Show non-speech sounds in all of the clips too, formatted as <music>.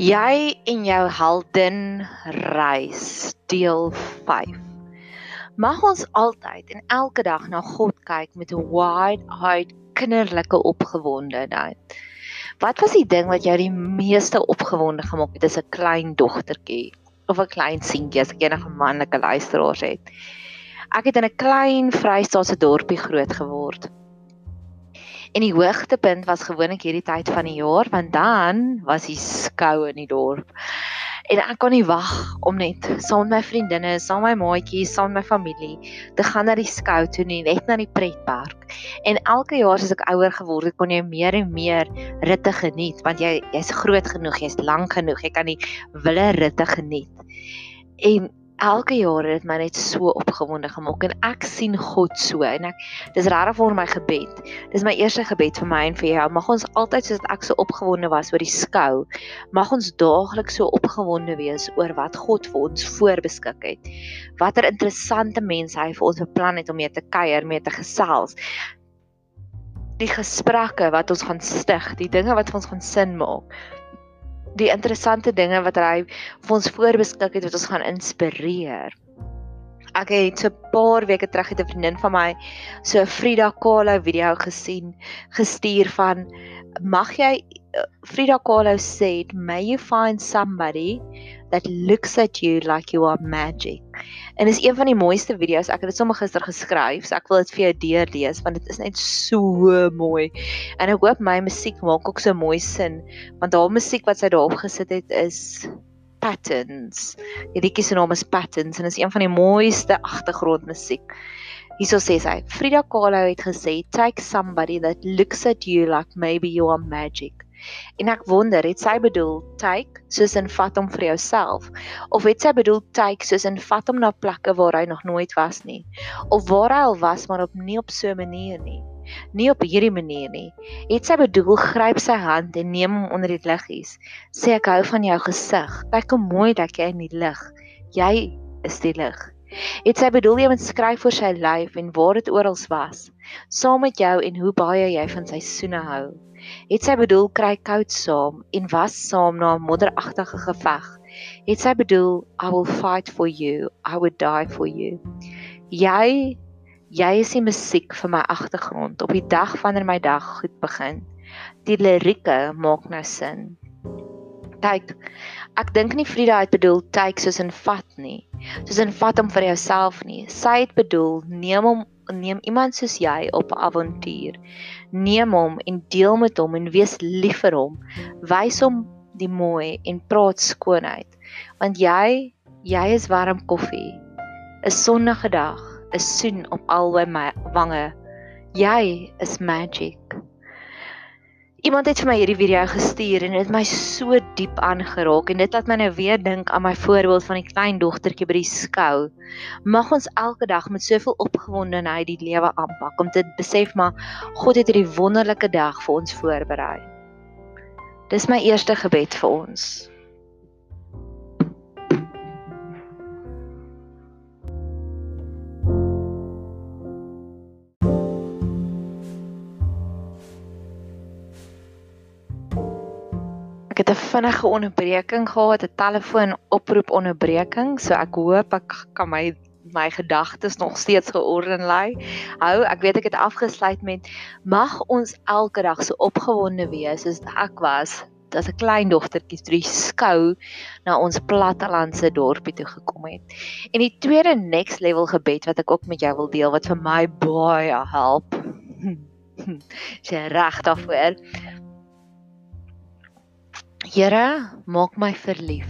Jy en jou heldin reis deel 5. Mag ons altyd en elke dag na God kyk met 'n wide-eyed kinderlike opgewondenheid. Wat was die ding wat jou die meeste opgewonde gemaak het as 'n klein dogtertjie of 'n klein seentjie as ek enige manlike luisteraars het? Ek het in 'n klein Vrystaatse dorpie groot geword. En die hoogtepunt was gewoonlik hierdie tyd van die jaar want dan was die skou in die dorp. En ek kon nie wag om net saam met my vriendinne, saam met my maatjies, saam met my familie te gaan na die skou toe nie, net na die pretpark. En elke jaar as ek ouer geword het, kon jy meer en meer ritte geniet want jy jy's groot genoeg, jy's lank genoeg, jy kan die wille ritte geniet. En elke jaar het dit my net so opgewonde gemaak en ek sien God so en ek dis regtig vir my gebed. Dis my eerste gebed vir my en vir jou. Mag ons altyd soos ek so opgewonde was oor die skou, mag ons daagliks so opgewonde wees oor wat God vir ons voorbeskik het. Watter interessante mense hy vir ons beplan het om mee te kuier, mee te gesels. Die gesprekke wat ons gaan stig, die dinge wat vir ons gaan sin maak die interessante dinge wat hy vir ons voorbeskik het wat ons gaan inspireer. Ek het so 'n paar weke terug het 'n vriendin van my so 'n Frida Kahlo video gesien, gestuur van mag jy Frida Kahlo said may you find somebody that looks at you like you are magic. En dis een van die mooiste video's. Ek het dit sommer gister geskryf, so ek wil dit vir jou deurlees want dit is net so mooi. En ek hoop my musiek maak ook so mooi sin want haar musiek wat sy daarop gesit het is Patterns. Die liedjie se naam is Patterns en is een van die mooiste agtergrondmusiek. Hierso sê sy, Frida Kahlo het gesê, "Take somebody that looks at you like maybe you are magic." En ek wonder, het sy bedoel take soos in vat hom vir jouself of het sy bedoel take soos in vat hom na plekke waar hy nog nooit was nie of waar hy al was maar op nie op so 'n manier nie. Nie op hierdie manier nie. Het sy bedoel gryp sy hand en neem hom onder die liggies. Sê ek hou van jou gesig. Kyk hoe mooi dat jy in die lig. Jy is die lig. Het sy bedoel jy moet skryf vir sy lyf en waar dit oral was. Saam met jou en hoe baie jy van sy soene hou. Het sy bedoel kry koud saam en was saam na 'n modderagtige geveg. Het sy bedoel I will fight for you, I would die for you. Jy jy is die musiek vir my agtergrond op die dag wanneer my dag goed begin. Die lirieke maak nou sin. Kyk, ek dink nie Frida het bedoel take soos in vat nie. Soos in vat hom vir jouself nie. Sy het bedoel neem hom neem iemand soos jy op 'n avontuur. Neem hom en deel met hom en wees lief vir hom. Wys hom die mooi en praat skoonheid. Want jy, jy is warm koffie. 'n Sonnige dag, 'n soen op albei my wange. Jy is magic. Iemand het vir my hierdie video gestuur en dit het my so diep aangeraak en dit laat my nou weer dink aan my voorbeeld van die klein dogtertjie by die skou. Mag ons elke dag met soveel opgewondenheid die lewe aanpak om te besef maar God het hierdie wonderlike dag vir ons voorberei. Dis my eerste gebed vir ons. Het 'n vinnige onderbreking gehad, 'n telefoon oproep onderbreking, so ek hoop ek kan my my gedagtes nog steeds georden lê. Hou, ek weet ek het afgesluit met mag ons elke dag so opgewonde wees soos ek was as 'n klein dogtertjie die skou na ons plattelandse dorpie toe gekom het. En die tweede next level gebed wat ek ook met jou wil deel wat vir my baie help. <laughs> Sy reg daarvoor. Here, maak my verlief.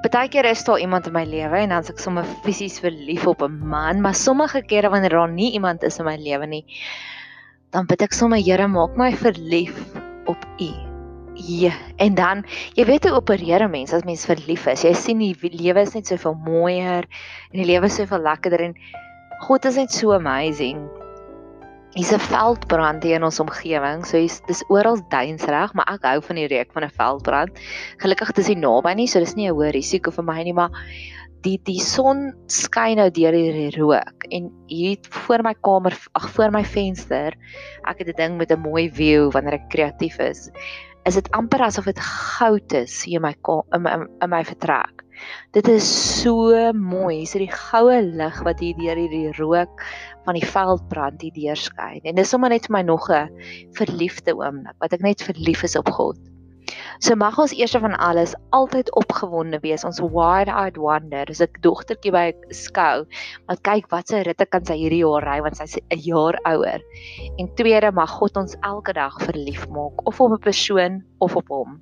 Partykeer is daar iemand in my lewe en dan is ek sommer fisies verlief op 'n man, maar sommige kere wanneer daar nie iemand is in my lewe nie, dan bid ek sommer Here, maak my verlief op U. Ja, en dan, jy weet hoe opereer 'n mens as mens verlief is. Jy sien die lewe is net soveel mooier en die lewe is soveel lekkerder en God is net so amazing. Hier's 'n veldbrand hier in ons omgewing. So hier's dis oral duinsreg, maar ek hou van die reuk van 'n veldbrand. Gelukkig dis nie naby nie, so dis nie 'n hoë risiko vir my nie, maar die die son skyn nou deur hierdie rook en hier voor my kamer, ag voor my venster, ek het 'n ding met 'n mooi view wanneer ek kreatief is. is dit amper asof dit goud is hier my in my, in my vertrek. Dit is so mooi. Dis die goue lig wat hier deur hierdie rook van die veld brand hier deurskyn. En dis sommer net vir my nog 'n verliefde oomblik wat ek net verlief is op God. So mag ons eers van alles altyd opgewonde wees. Ons wide-eyed wonder. Dis 'n dogtertjie by skou wat kyk wat sy ritte kan sy hierdie jaar ry want sy's 'n jaar ouer. En tweede mag God ons elke dag verlief maak of op 'n persoon of op hom.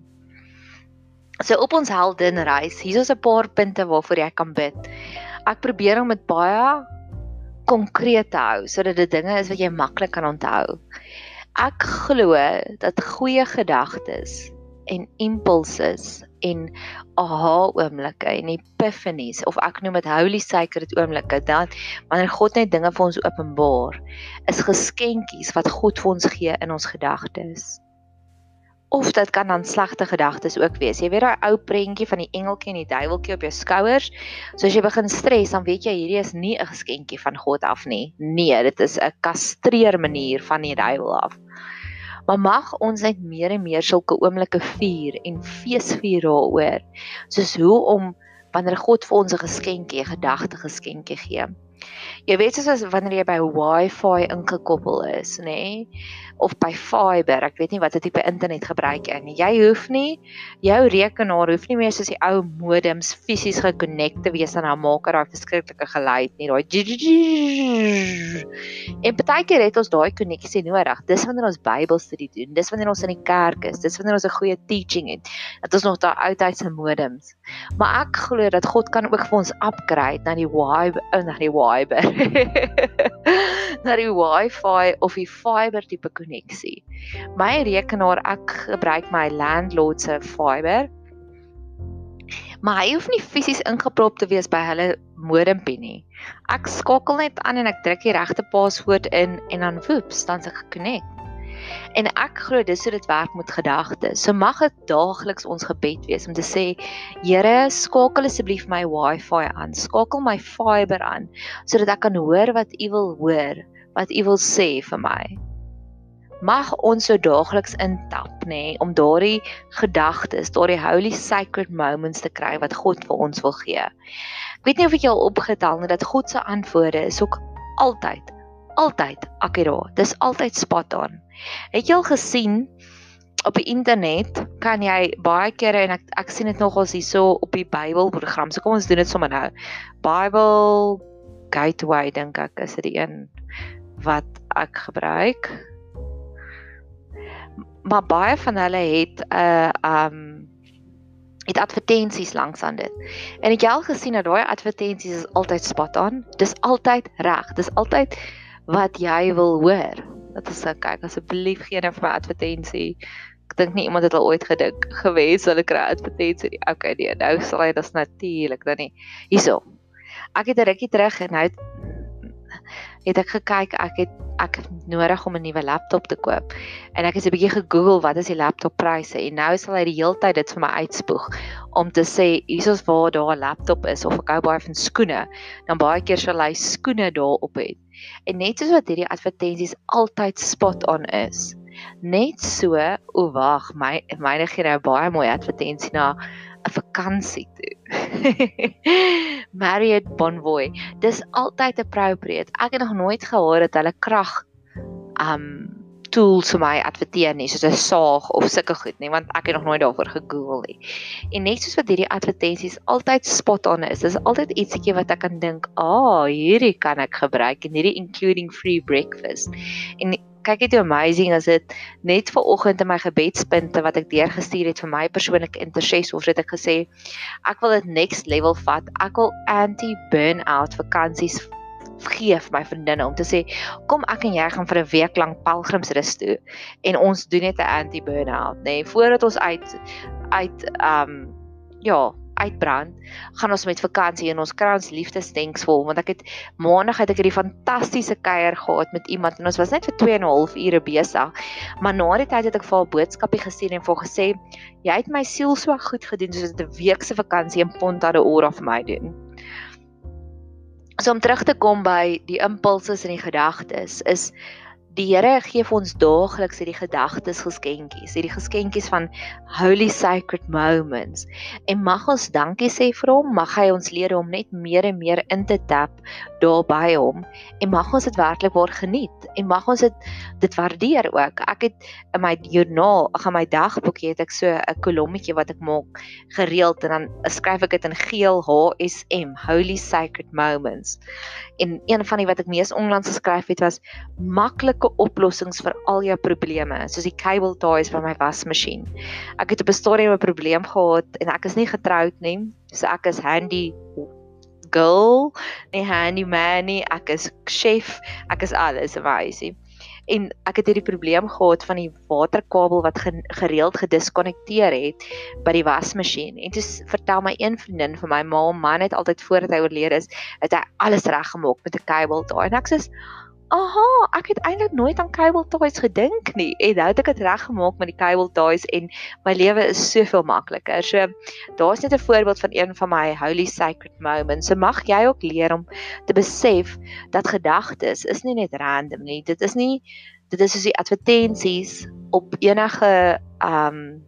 So op ons heldinreis, hier is 'n paar punte waarvoor jy kan bid. Ek probeer om dit baie konkreet te hou sodat dit dinge is wat jy maklik kan onthou. Ek glo dat goeie gedagtes en impulses en aha oomblikke en epiphanies of ek noem dit holy sacred oomblikke dan wanneer God net dinge vir ons openbaar is geskenkies wat God vir ons gee in ons gedagtes of dit kan dan slegte gedagtes ook wees. Jy weet daai ou prentjie van die engeltjie en die duiweltjie op jou skouers. So as jy begin stres, dan weet jy hierdie is nie 'n geskenkie van God af nie. Nee, dit is 'n kastreer manier van die duiwel af. Maar mag ons net meer en meer sulke oomblikke vier en feesvier daaroor. Soos hoe om wanneer God vir ons 'n geskenkie, 'n gedagte geskenkie gee. Jy weet soos wanneer jy by Wi-Fi ingekoppel is, nê? Nee? of by fiber, ek weet nie watter tipe internet gebruik jy nie. Jy hoef nie jou rekenaar hoef nie meer soos die ou modems fisies gekonnekt te wees aan 'n maker daai verskriklike geluid nie. Daai En partykeer het ons daai konneksie nodig. Dis wanneer ons Bybelstudie doen. Dis wanneer ons in die kerk is. Dis wanneer ons 'n goeie teaching het. Dat ons nog daai oudheidse modems. Maar ek glo dat God kan ook vir ons upgrade na die Wi-Fi, na die Wi-Fi. Na <laughs> die Wi-Fi of die fiber tipe koneksie. My rekenaar, ek gebruik my landlord se fiber. Maar hy hoef nie fisies ingeprop te wees by hulle modempie nie. Ek skakel net aan en ek druk die regte paswoord in en dan woeps, dan se gekonnekt. En ek glo dis hoe dit werk met gedagtes. So mag dit daagliks ons gebed wees om te sê, Here, skakel asseblief my Wi-Fi aan, skakel my fiber aan sodat ek kan hoor wat U wil hoor, wat U wil sê vir my mag ons so daagliks intap nê nee, om daardie gedagtes, daardie holy sacred moments te kry wat God vir ons wil gee. Ek weet nie of ek jou opgetel het dat God se antwoorde is ook altyd altyd akkuraat. Dis altyd spot on. Het jy al gesien op die internet kan jy baie kere en ek ek sien dit nogals hierso op die Bybelprogram. So kom ons doen dit sommer nou. Bible Gateway dink ek is dit die een wat ek gebruik maar baie van hulle het 'n uh, um het advertensies langs aan dit. En het al gesien dat daai advertensies is altyd spot on. Dis altyd reg. Dis altyd wat jy wil hoor. Dit is ek kyk asseblief gee net vir advertensie. Ek dink nie iemand het al ooit gedink gewees hulle kry advertensie. Okay, nee, nou sal hy dit natuurlik dan nie. Hierso. Ek het 'n rukkie terug en nou het ek gekyk ek het ek het nodig om 'n nuwe laptop te koop en ek het 'n bietjie gegoogel wat is die laptop pryse en nou sal hy die hele tyd dit vir my uitspoeg om te sê hiersoos waar daar 'n laptop is of ek hou baie van skoene dan baie keer sal hy skoene daarop hê en net soos wat hierdie advertensies altyd spot on is net so o wag my myne gee nou baie mooi advertensie na 'n vakansie toe. <laughs> Marriott Bonvoy. Dis altyd appropriate. Ek het nog nooit gehoor dat hulle krag um tools vir my adverteer nie, soos 'n saag of sulke goed nie, want ek het nog nooit daarvoor gegoogel nie. En net soos wat hierdie advertensies altyd spot on is, dis altyd ietsiekie wat ek kan dink, "Ag, oh, hierdie kan ek gebruik en hierdie including free breakfast." En kyk hoe amazing is dit net ver oggend in my gebedspunte wat ek deurgestuur het vir my persoonlike intercessors het ek gesê ek wil dit next level vat ek wil anti burnout vakansies gee vir my vriendinne om te sê kom ek en jy gaan vir 'n week lank pelgrimsrus toe en ons doen net 'n anti burnout nê nee, voordat ons uit uit um ja uitbrand, gaan ons met vakansie en ons kry ons liefdesdenksvol want ek het maandag het ek hierdie fantastiese kuier gehad met iemand en ons was net vir 2 en 'n half ure besig. Maar na die tyd het ek vir haar boodskapie gestuur en vir gesê jy het my siel so goed gedoen soos 'n week se vakansie in Ponta de Ora vir my doen. So om terug te kom by die impulse en die gedagtes is Die Here gee vir ons daagliks hierdie gedagtes geskenkies, hierdie geskenkies van holy sacred moments. En mag ons dankie sê vir hom, mag hy ons leer om net meer en meer in te tap daarby hom en mag ons dit werklik waar geniet en mag ons dit dit waardeer ook. Ek het in my joernaal, ag in my dagboekie het ek so 'n kolommetjie wat ek maak gereeld en dan skryf ek dit in geel HSM, holy sacred moments. En een van die wat ek mees onlangs geskryf het was maklike oplossings vir al jou probleme, soos die cable ties van my wasmasjien. Ek het op 'n stadium 'n probleem gehad en ek is nie getroud nie, so ek is handy girl, nie handy man nie, ek is chef, ek is alles in my huisie en ek het hierdie probleem gehad van die waterkabel wat gereeld gediskonnekteer het by die wasmasjien. En toe vertel my een vriendin vir my ma, man het altyd voordat hy oorlede is, het hy alles reggemaak met 'n kabel daar. En ek sê Aha, ek het eintlik nooit aan cable ties gedink nie. En nou het ek dit reggemaak met die cable ties en my lewe is soveel makliker. So daar's net 'n voorbeeld van een van my holy sacred moments. So mag jy ook leer om te besef dat gedagtes is nie net random nie. Dit is nie dit is soos die advertensies op enige um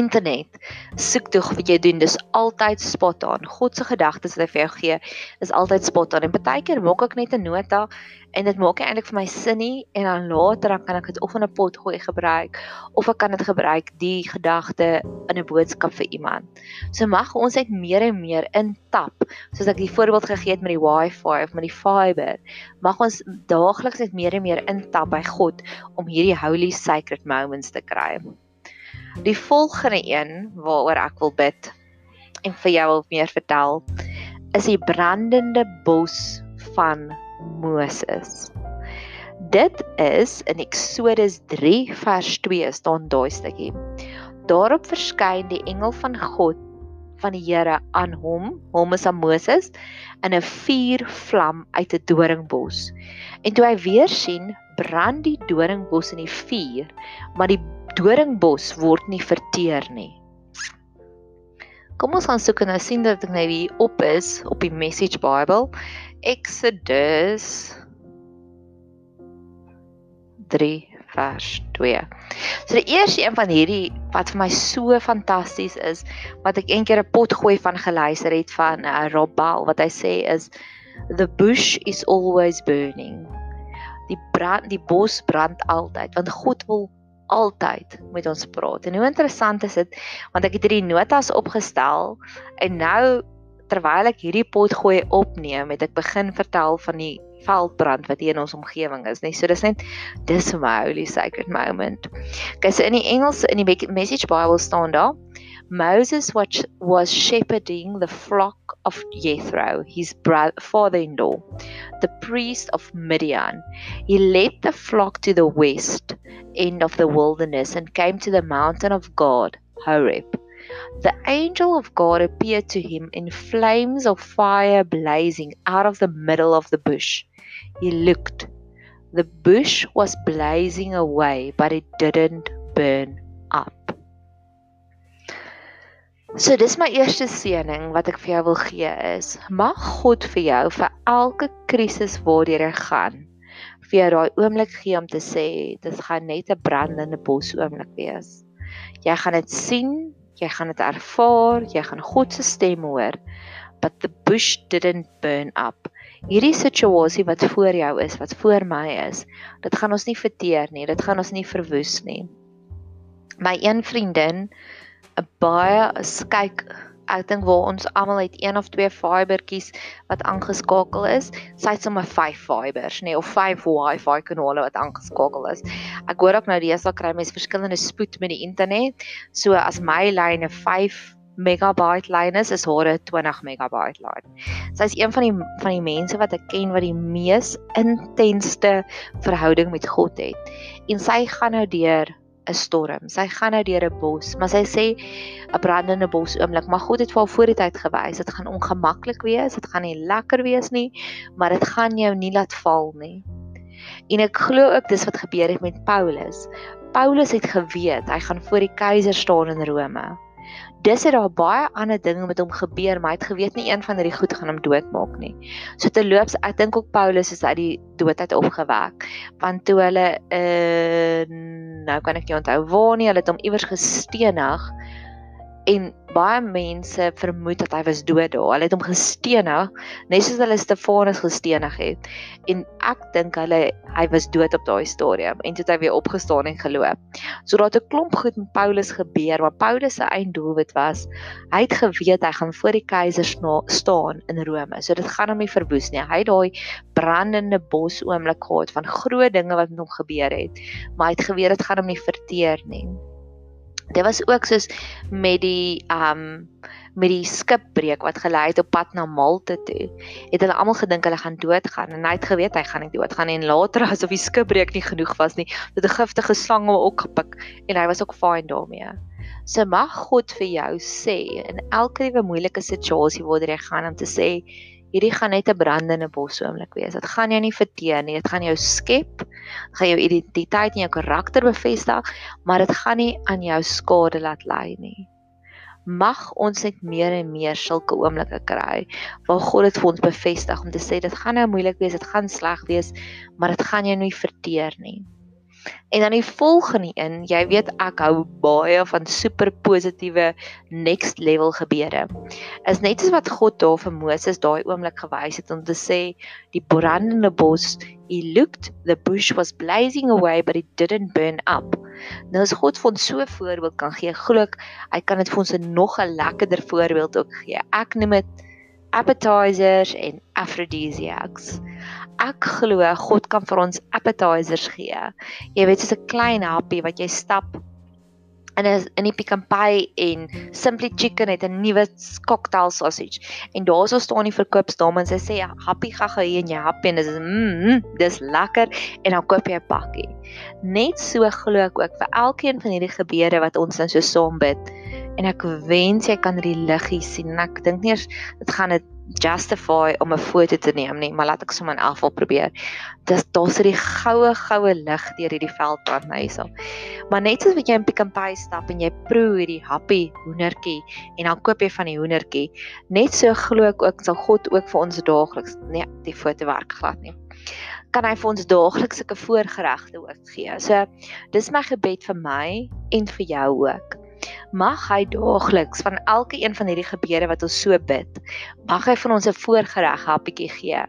internet soek tog wat jy doen dis altyd spot on God se gedagtes wat hy vir jou gee is altyd spot on en partykeer maak ek net 'n nota en dit maak eintlik vir my sin nie en dan later dan kan ek dit of in 'n pot gooi gebruik of ek kan dit gebruik die gedagte in 'n boodskap vir iemand. So mag ons net meer en meer intap soos ek die voorbeeld gegee het met die wifi of met die fiber. Mag ons daagliks net meer en meer intap by God om hierdie holy sacred moments te kry Die volgende een waaroor ek wil bid en vir jou wil meer vertel is die brandende bos van Moses. Dit is in Eksodus 3 vers 2 staan daai stukkie. Daarop verskyn die engel van God van die Here aan hom, hom is aan Moses in 'n vuurvlam uit 'n doringbos. En toe hy weer sien, brand die doringbos in die vuur, maar die doringbos word nie verteer nie. Kom ons gaan soek en nou sien dat ek nou hier op is op die Message Bible. Exodus 3 vers 2. So die eerste een van hierdie wat vir my so fantasties is, wat ek eendag 'n pot gooi van geluister het van uh, Rob Bell wat hy sê is the bush is always burning. Die brand die bos brand altyd want God wil altyd met ons praat. En hoe interessant is dit want ek het hierdie notas opgestel en nou terwyl ek hierdie pot gooi opneem, het ek begin vertel van die veldbrand wat hier in ons omgewing is, nee. So dis net dis vir my holy sacred moment. Okay, so in die Engels in die Message Bible staan daar Moses was shepherding the flock of Jethro, his father-in-law, the priest of Midian. He led the flock to the west end of the wilderness and came to the mountain of God, Horeb. The angel of God appeared to him in flames of fire blazing out of the middle of the bush. He looked. The bush was blazing away, but it didn't burn So dis my eerste seëning wat ek vir jou wil gee is mag God vir jou vir elke krisis waardeur jy gaan vir jou daai oomblik gee om te sê dit gaan net 'n brandende bos oomblik wees. Jy gaan dit sien, jy gaan dit ervaar, jy gaan God se stem hoor. But the bush didn't burn up. Hierdie situasie wat voor jou is, wat voor my is, dit gaan ons nie verteer nie, dit gaan ons nie verwoes nie. My een vriendin 'n baie kyk ek dink waar ons almal het een of twee fibertjies wat aangeskakel is. Sy het sommer 5 fibers, nee, of 5 Wi-Fi kanale wat aangeskakel is. Ek hoor ook nou dis al kry mense verskillende spoed met die internet. So as my lyn 'n 5 megabyte lyn is, is haar 'n 20 megabyte lyn. Sy is een van die van die mense wat ek ken wat die mees intensste verhouding met God het. En sy gaan nou deur 'n storm. Sy gaan nou deur 'n bos, maar sy sê 'n brandende bos oomblik, maar God het vir haar voor die tyd gewys, dit gaan ongemaklik wees, dit gaan nie lekker wees nie, maar dit gaan jou nie laat val nie. En ek glo ook dis wat gebeur het met Paulus. Paulus het geweet hy gaan voor die keiser staan in Rome. Dis het daar baie ander dinge met hom gebeur, maar hy het geweet nie een van hierdie goed gaan hom doodmaak nie. So terloops, ek dink ook Paulus is uit die dood uit opgewek, want toe hulle uh, nou kan ek nie onthou waar nie, hulle het hom iewers gestenig en baie mense vermoed dat hy was dood daar. Hulle het hom gestenig, net soos hulle Stefanus gestenig het. En ek dink hulle hy was dood op daai stadium en toe het hy weer opgestaan en geloop. So daar het 'n klomp goed met Paulus gebeur, maar Paulus se einddoelwit was hy het geweet hy gaan voor die keiser staan in Rome. So dit gaan hom nie verwoes nie. Hy het daai brandende bos oomblik gehad van groot dinge wat met hom gebeur het, maar hy het geweet dit gaan hom nie verteer nie. Dit was ook soos met die um met die skipbreek wat gelei het op pad na Malta toe. Het hulle almal gedink hulle gaan doodgaan en hy het geweet hy gaan nie doodgaan en later <laughs> asof die skipbreek nie genoeg was nie, het 'n giftige slang hom ook gepik en hy was ook fyn daarmee. So mag God vir jou sê in elke liewe moeilike situasie waar jy gaan om te sê hierdie gaan net 'n brandende bos oomblik wees. Dit gaan jou nie verteer nie. Dit gaan jou skep, gaan jou identiteit en jou karakter bevestig, maar dit gaan nie aan jou skade laat lei nie. Mag ons net meer en meer sulke oomblikke kry waar God dit vir ons bevestig om te sê dit gaan nou moeilik wees, dit gaan sleg wees, maar dit gaan jou nie verteer nie. En dan die volgende een, jy weet ek hou baie van super positiewe next level gebeure. Is net soos wat God daar vir Moses daai oomblik gewys het om te sê die brandende bos, he looked the bush was blazing away but it didn't burn up. Nou as God vir ons so 'n voorbeeld kan gee, glo ek hy kan dit vir ons 'n nog 'n lekkerder voorbeeld ook gee. Ek noem dit appetizers en aphrodisiacs. Ek glo God kan vir ons appetizers gee. Jy weet soos 'n klein happie wat jy stap in 'n in die Pick n Pay en Simply Chicken het 'n nuwe cocktail sausage. En daarso staan die verkoopsdame en sy sê happy gaga hier en jy happy en dis mm, dis lekker. En dan koop jy 'n pakkie. Net so glo ek ook vir elkeen van hierdie gebeure wat ons dan so saam bid en ek wens jy kan die liggie sien en ek dink nie eers dit gaan dit justify om 'n foto te neem nie, maar laat ek sommer in elk geval probeer. Dis daar's hierdie goue goue lig deur hierdie veldpad na hierso. Maar net soos wat jy in Pick n Pay stap en jy proe hierdie happy hoendertjie en dan koop jy van die hoendertjie, net so glo ek ook sal God ook vir ons daagliks nee, die foto werk glad nie kan hy vir ons daagliks sulke voorgeregte ook gee. So dis my gebed vir my en vir jou ook mag hy daagliks van elke een van hierdie gebede wat ons so bid, mag hy van ons 'n voorgereg happietjie gee,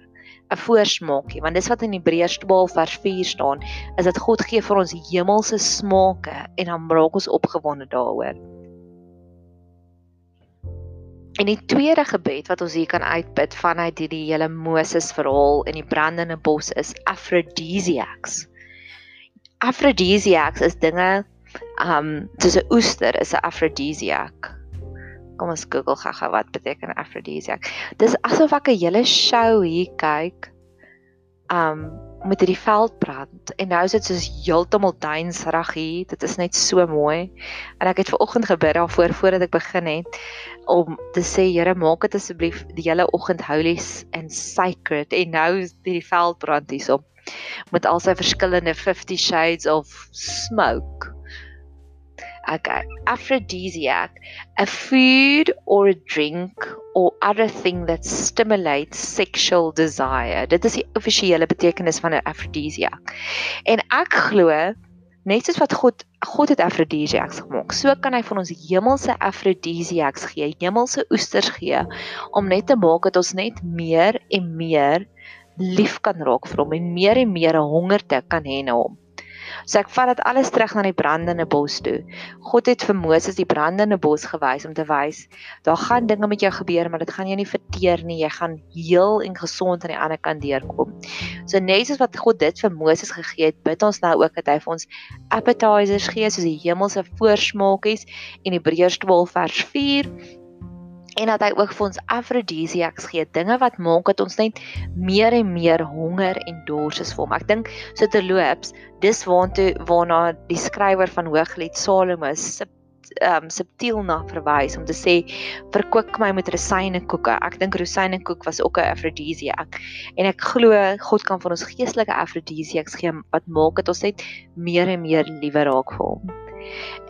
'n voorsmaakie, want dis wat in Hebreërs 12 vers 4 staan, is dat God gee vir ons hemelse smake en dan raak ons opgewonde daaroor. En die tweede gebed wat ons hier kan uitbid vanuit hierdie hele Moses verhaal in die brandende bos is aphrodisiacs. Aphrodisiacs is dinge um soos 'n oester is 'n aphrodisiac. Kom ons Google gou-gou wat beteken aphrodisiac. Dis asof ek 'n hele show hier kyk um met hierdie veldbrand en nou is dit soos heeltemal duinsrig hier. Dit is net so mooi. En ek het ver oggend gebid daarvoor voordat ek begin het om te sê Here maak dit asseblief die hele oggend holy and sacred en nou is hierdie veldbrand hierop met al sy verskillende 50 shades of smoke okay aphrodisiac a food or a drink or other thing that stimulates sexual desire. Dit is die offisiële betekenis van 'n aphrodisiac. En ek glo net soos wat God God het aphrodisiacs gemaak so kan hy van ons hemelse aphrodisiacs gee hemelse oesters gee om net te maak dat ons net meer en meer lief kan raak vir hom en meer en meer honger te kan hê na hom So ek vat dit alles terug na die brandende bos toe. God het vir Moses die brandende bos gewys om te wys daar gaan dinge met jou gebeur, maar dit gaan jou nie verteer nie. Jy gaan heel en gesond aan die ander kant deurkom. So net soos wat God dit vir Moses gegee het, bid ons nou ook dat hy vir ons appetizers gee soos die hemelse voorsmaakies en Hebreërs 12 vers 4 en dat hy ook vir ons aphrodisiacs gee, dinge wat maak dat ons net meer en meer honger en dors is vir hom. Ek dink so terloops, dis waartoe waarna die skrywer van Hooglied Salomo sub um subtiel na verwys om te sê verkoop my met rosynnekoeke. Ek dink rosynnekoek was ook 'n aphrodisiac. En ek glo God kan vir ons geestelike aphrodisiacs gee wat maak dat ons net meer en meer liewe raak vir hom.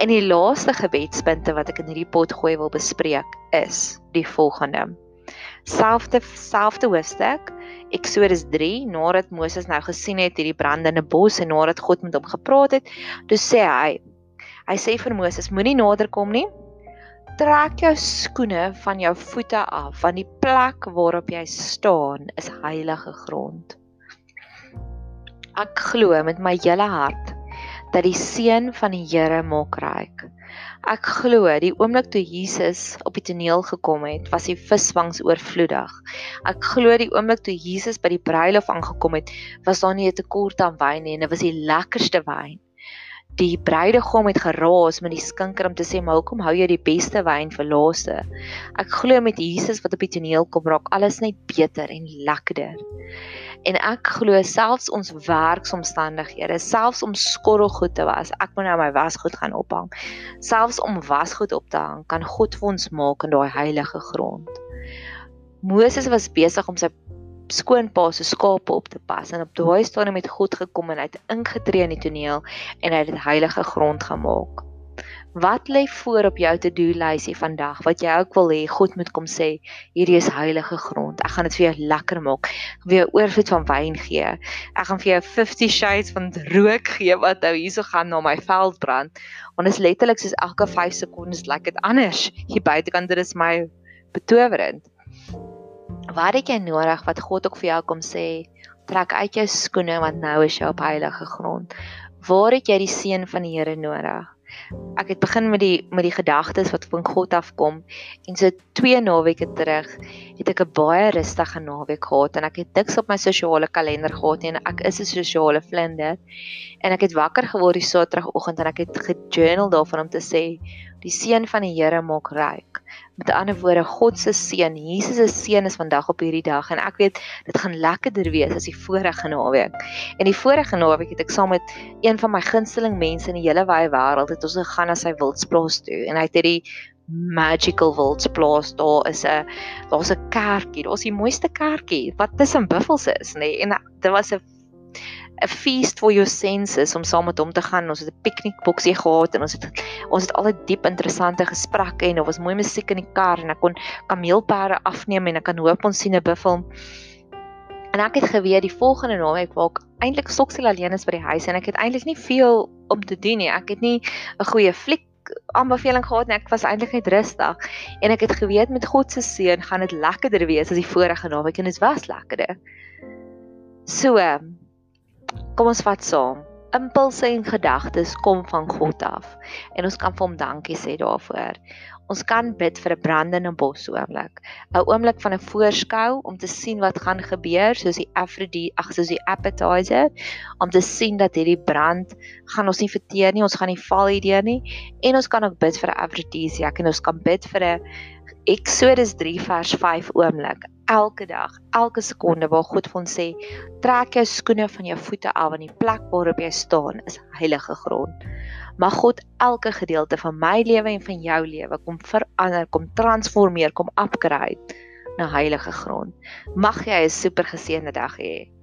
En die laaste gebedspunte wat ek in hierdie pot gooi wil bespreek is die volgende. Selfde selfde hoofstuk Eksodus 3 nadat Moses nou gesien het hierdie brandende bos en nadat God met hom gepraat het, toe sê hy hy sê vir Moses moenie naderkom nie. Trek jou skoene van jou voete af want die plek waarop jy staan is heilige grond. Ek glo met my hele hart dat die seën van die Here maak ryk. Ek glo die oomblik toe Jesus op die toneel gekom het, was die visvangs oorvloedig. Ek glo die oomblik toe Jesus by die bruilof aangekom het, was daar nie 'n tekort aan wyn nie en dit was die lekkerste wyn. Die bruidegom het geraas met die skinker om te sê, "Maar hoekom hou jy die beste wyn vir laaste?" Ek glo met Jesus wat op die toneel kom, raak alles net beter en lekkerder. En ek glo selfs ons werksomstandighede, selfs om skorrelgoed te was, ek moet nou my wasgoed gaan ophang. Selfs om wasgoed op te hang, kan God vir ons maak in daai heilige grond. Moses was besig om sy skoonpa se skape op te pas en op daai stadium het God gekom en hy het ingetree in die toneel en hy het dit heilige grond gemaak. Wat lê voor op jou to-do lysie vandag wat jy ook wil hê God moet kom sê, hierdie is heilige grond. Ek gaan dit vir jou lekker maak. Ek wil jou oorvloed van wyn gee. Ek gaan vir jou 50 shades van rook gee wat nou hierso gaan na my veld brand. Want dit is letterlik soos elke 5 sekondes lyk dit anders. Hier buitekant dit is my betowerend. Wat het jy nodig wat God ook vir jou kom sê? Trek uit jou skoene want nou is jy op heilige grond. Waar het jy die seën van die Here nodig? ek het begin met die met die gedagtes wat van God afkom en so twee naweke terug het ek 'n baie rustige naweek gehad en ek het niks op my sosiale kalender gehad nie en ek is 'n sosiale vlinder en ek het wakker geword die Saterdagoggend en ek het gejournal daarvan om te sê die seën van die Here maak ryk Met ander woorde, God se seën, Jesus se seën is vandag op hierdie dag en ek weet dit gaan lekkerder wees as die vorige naweek. En die vorige naweek het ek saam met een van my gunsteling mense in die hele wye wêreld het ons gegaan na sy wildsplaas toe en hy het hierdie magical wildsplaas daar is 'n daar's 'n kerkie, daar's die mooiste kerkie wat tussen buffels is, nê. Nee, en dit was 'n 'n feast for your senses om saam met hom te gaan. Ons het 'n piknikboksie gehad en ons het ons het al 'n diep interessante gesprekke en daar was mooi musiek in die kar en ek kon kameelperde afneem en ek kan hoop ons sien 'n buffel. En ek het geweet die volgende naweek waar ek eintlik soksel alleen is by die huis en ek het eintlik nie veel om te doen nie. Ek het nie 'n goeie fliek aanbeveling gehad nie. Ek was eintlik net rustig en ek het geweet met God se seën gaan dit lekkerder wees as die vorige naweek en dit was lekkerder. So, Kom ons vat saam. Impulse en gedagtes kom van God af en ons kan vir hom dankie sê daarvoor. Ons kan bid vir 'n brandende bos oomblik. 'n Oomblik van 'n voorskou om te sien wat gaan gebeur soos die Aphrodite, ag soos die appetizer, om te sien dat hierdie brand gaan ons nie verteer nie, ons gaan nie val hierdeur nie en ons kan ook bid vir 'n aphrodisiac en ons kan bid vir 'n Exodus 3 vers 5 oomblik elke dag, elke sekonde waar God vir ons sê, trek jou skoene van jou voete af want die plek waarop jy staan is heilige grond. Mag God elke gedeelte van my lewe en van jou lewe kom verander, kom transformeer, kom upgrade na heilige grond. Mag jy 'n super geseënde dag hê.